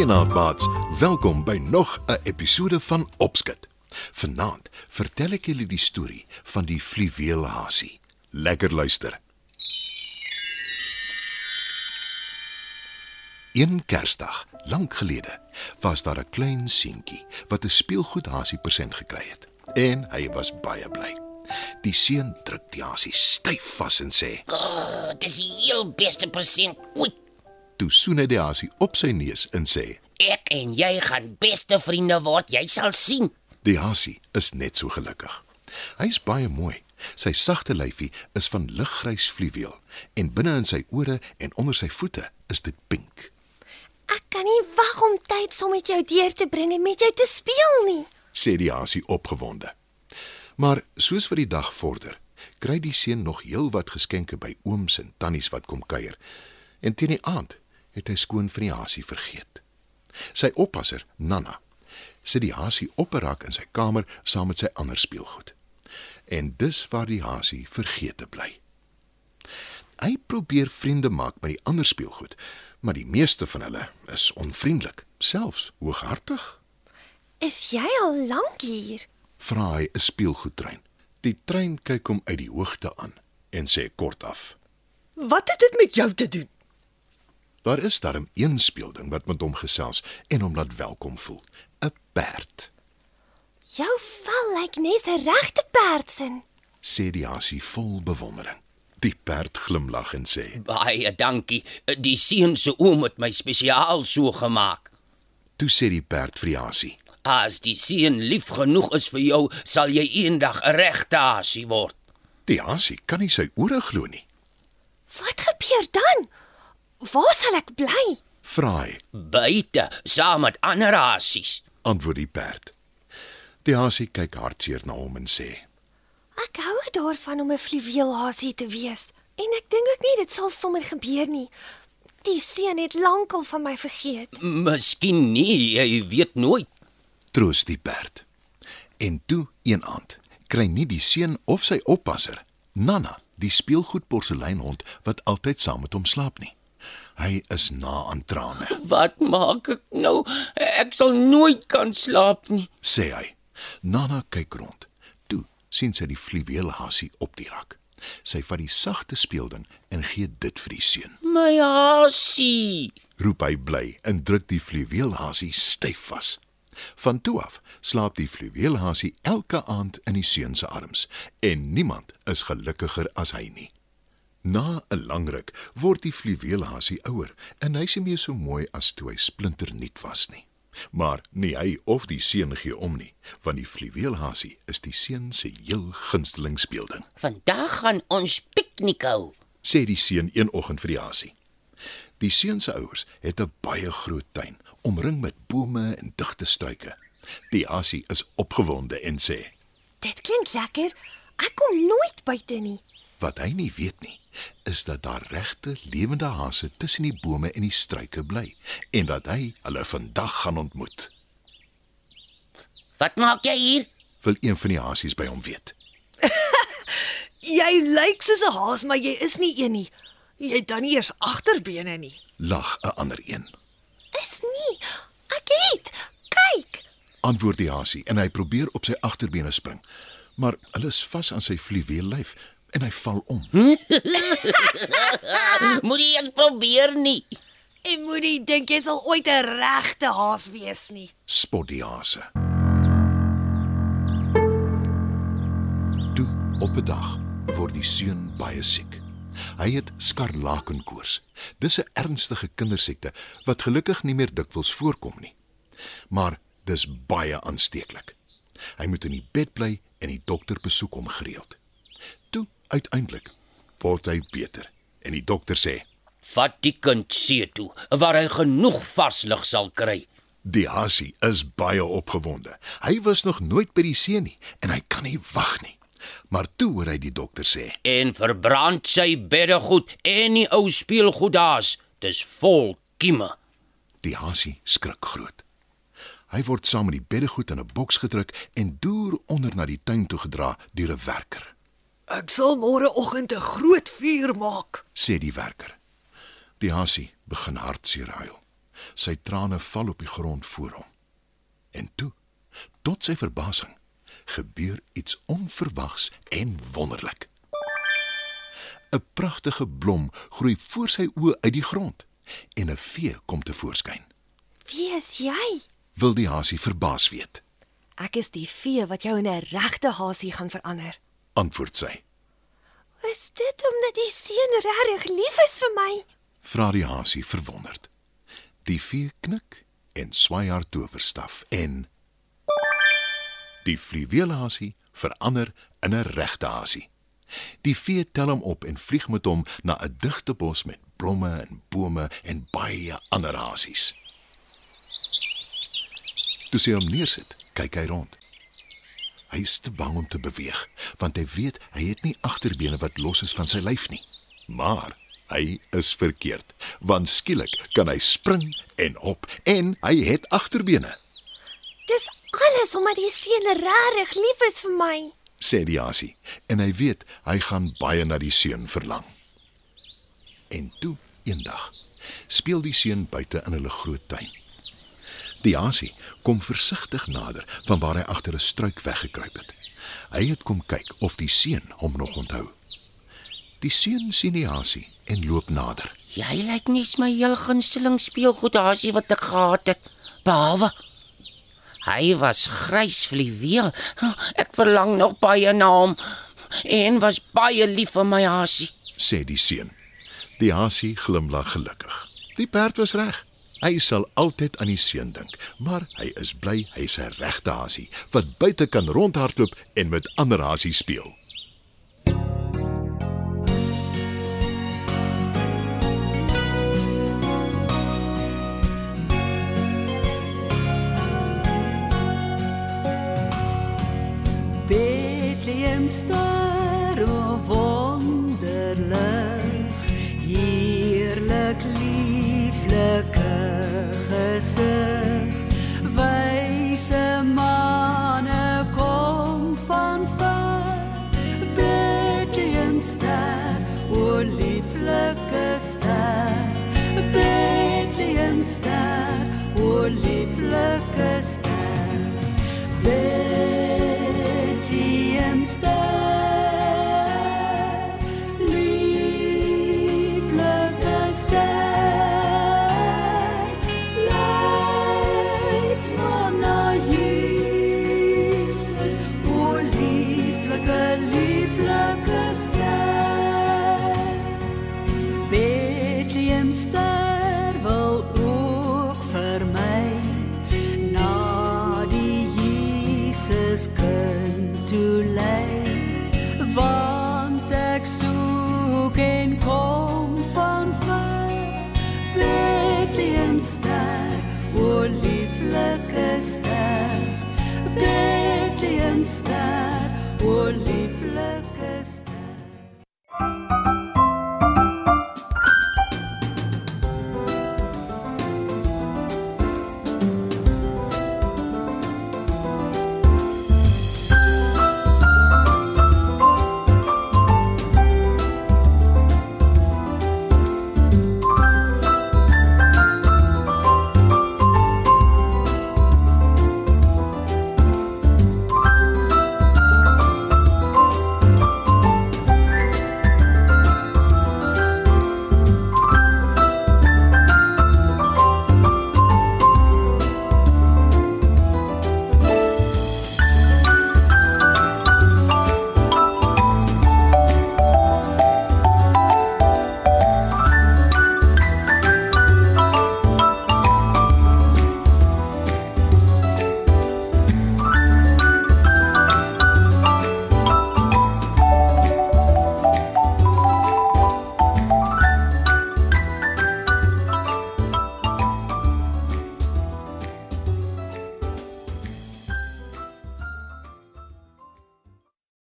Goeienaand maats, welkom by nog 'n episode van Opskit. Vanaand vertel ek julle die storie van die fluweelhasie. Lekker luister. Een Kersdag, lank gelede, was daar 'n klein seentjie wat 'n speelgoedhasie persent gekry het en hy was baie bly. Die seun druk die hasie styf vas en sê: Oh, dis die heel beste persent ooit. "Toe soen hy die hasie op sy neus en sê: Ek en jy gaan beste vriende word, jy sal sien. Die hasie is net so gelukkig. Hy's baie mooi. Sy sagte lyfie is van liggrys fluweel en binne in sy ore en onder sy voete is dit pink. Ek kan nie wag om tyd saam met jou deur te bring en met jou te speel nie. sê die hasie opgewonde. Maar soos wat die dag vorder, kry die seun nog heelwat geskenke by ooms en tannies wat kom kuier. En teen die aand het hy skoon van die hasie vergeet. Sy oppasser, Nana, sit die hasie op 'n rak in sy kamer saam met sy ander speelgoed. En dis waar die hasie vergete bly. Hy probeer vriende maak met die ander speelgoed, maar die meeste van hulle is onvriendelik, selfs hooghartig. Is jy al lank hier? vra hy 'n speelgoedtrein. Die trein kyk hom uit die hoogte aan en sê kortaf: Wat het dit met jou te doen? "Daar is darm een speelding wat met hom gesels en hom laat welkom voel: 'n perd," Jou vel lyk nes 'n regte perdsin. sê die hasie vol bewondering. Die perd glimlag en sê: Baie dankie. Die seun se oom het my spesiaal so gemaak. "Toe sê die perd vir die hasie: As die seun lief genoeg is vir jou, sal jy eendag 'n regte hasie word. Die hasie kan nie sy ore glo nie. Wat gebeur dan? Waar sal ek bly? Vra hy, Buite saam met ander hasies. antwoord die perd. Die hasie kyk hartseer na hom en sê: Ek hou daarvan om 'n fluweelhasie te wees en ek dink ook nie dit sal sommer gebeur nie. Die seun het lankal van my vergeet. Miskien nie, jy weet nooit. "Troos die perd." En toe een aand kry nie die seun of sy oppasser, Nana, die speelgoed porseleinhond wat altyd saam met hom slaap nie. Hy is na aan trane. Wat maak ek nou? Ek sal nooit kan slaap nie. sê hy. Nana kyk rond. Sien sy die fluweelhasie op die rak. Sy vat die sagte speelding en gee dit vir die seun. My hasie. Roep hy bly en druk die fluweelhasie styf vas. Van toe af slaap die fluweelhasie elke aand in die seun se arms en niemand is gelukkiger as hy nie. Na 'n lang ruk word die fluweelhasie ouer en hy's nie meer so mooi as toe hy splinternuut was nie. Maar nie hy of die seun gee om nie, want die fluweelhasie is die seun se heel gunsteling speelding, Vandag gaan ons piknik hou. sê die seun een oggend vir die hasie. Die seun se ouers het 'n baie groot tuin, omring met bome en digte struike. Die hasie is opgewonde en sê: Dit klink lekker. Ek kom nooit buite nie. "Wat hy nie weet nie, is dat daar regte lewende hase tussen die bome en die struike bly en dat hy hulle vandag gaan ontmoet." Wat maak jy hier? Wil een van die hasies by hom weet. Jy lyk soos 'n haas, maar jy is nie een nie. Jy het dan nie eers agterbene nie. Lag 'n ander een. Is nie. Ek het. Kyk. Antwoord die hasie en hy probeer op sy agterbene spring, maar hulle is vas aan sy fluweellyf en hy val om. Moenie eens probeer nie. En moenie dink jy sal ooit 'n regte haas wees nie. spot die hase. Toe op 'n dag word die seun baie siek. Hy het skarlakenkoors. Dis 'n ernstige kindersiekte wat gelukkig nie meer dikwels voorkom nie. Maar dis baie aansteeklik. Hy moet in die bed bly en die dokter besoek hom gereeld. Toe uiteindelik word hy beter en die dokter sê: Vat die kind see toe waar hy genoeg vars lug sal kry. Die hasie is baie opgewonde. Hy was nog nooit by die see nie en hy kan nie wag nie. Maar toe hoor hy die dokter sê: En verbrand sy beddegoed en die ou speelgoed daar's. Dis vol kieme. Die hasie skrik groot. Hy word saam met die beddegoed in 'n boks gedruk en deur onder na die tuin toe gedra deur 'n werker. Ek sal môreoggend 'n groot vuur maak. sê die werker. Die hasie begin hartseer huil. Sy trane val op die grond voor hom. En toe, tot sy verbasing, gebeur iets onverwags en wonderlik. 'n Pragtige blom groei voor sy oë uit die grond en 'n vee kom te voorskyn. Wie is jy? Wil die hasie verbaas weet, Ek is die vee wat jou in 'n regte hasie gaan verander. Antwoord sy. Is dit omdat die seun regtig lief is vir my? Vra die hasie verwonderd. Die vee knik en swaai haar towerstaf en die fluweelhasie verander in 'n regte hasie. Die vee tel hom op en vlieg met hom na 'n digte bos met blomme en bome en baie ander hasies. Toe sy hom neersit, kyk hy rond. Hy is te bang om te beweeg, want hy weet hy het nie agterbene wat los is van sy lyf nie. Maar hy is verkeerd, want skielik kan hy spring en hop en hy het agterbene, Dis alles omdat die seun regtig lief is vir my. sê die hasie, en hy weet hy gaan baie na die seun verlang. En toe eendag speel die seun buite in hulle groot tuin. Die hasie kom versigtig nader van waar hy agter 'n struik weggekruip het. Hy het kom kyk of die seun hom nog onthou. Die seun sien die hasie en loop nader. Jy lyk nie my heel gunsteling speelgoed hasie wat ek gehad het. Behalwe hy was grys fluweel. Ek verlang nog baie na hom en was baie lief vir my hasie. sê die seun. Die hasie glimlag gelukkig. Die perd was reg. Hy sal altyd aan die seun dink, maar hy is bly hy's 'n regte hasie wat buite kan rondhardloop en met ander hasies speel. Bethlehem ster o wonderlik heerlik lieflike gesig wyse manne kom van ver Bethlehem ster o lieflike ster Bethlehem ster o lieflike ster Bethlehem ster, Jesus kind toe lei want ek soek en kom van ver. Bethlehem ster o lieflike ster. Bethlehem ster o lieflike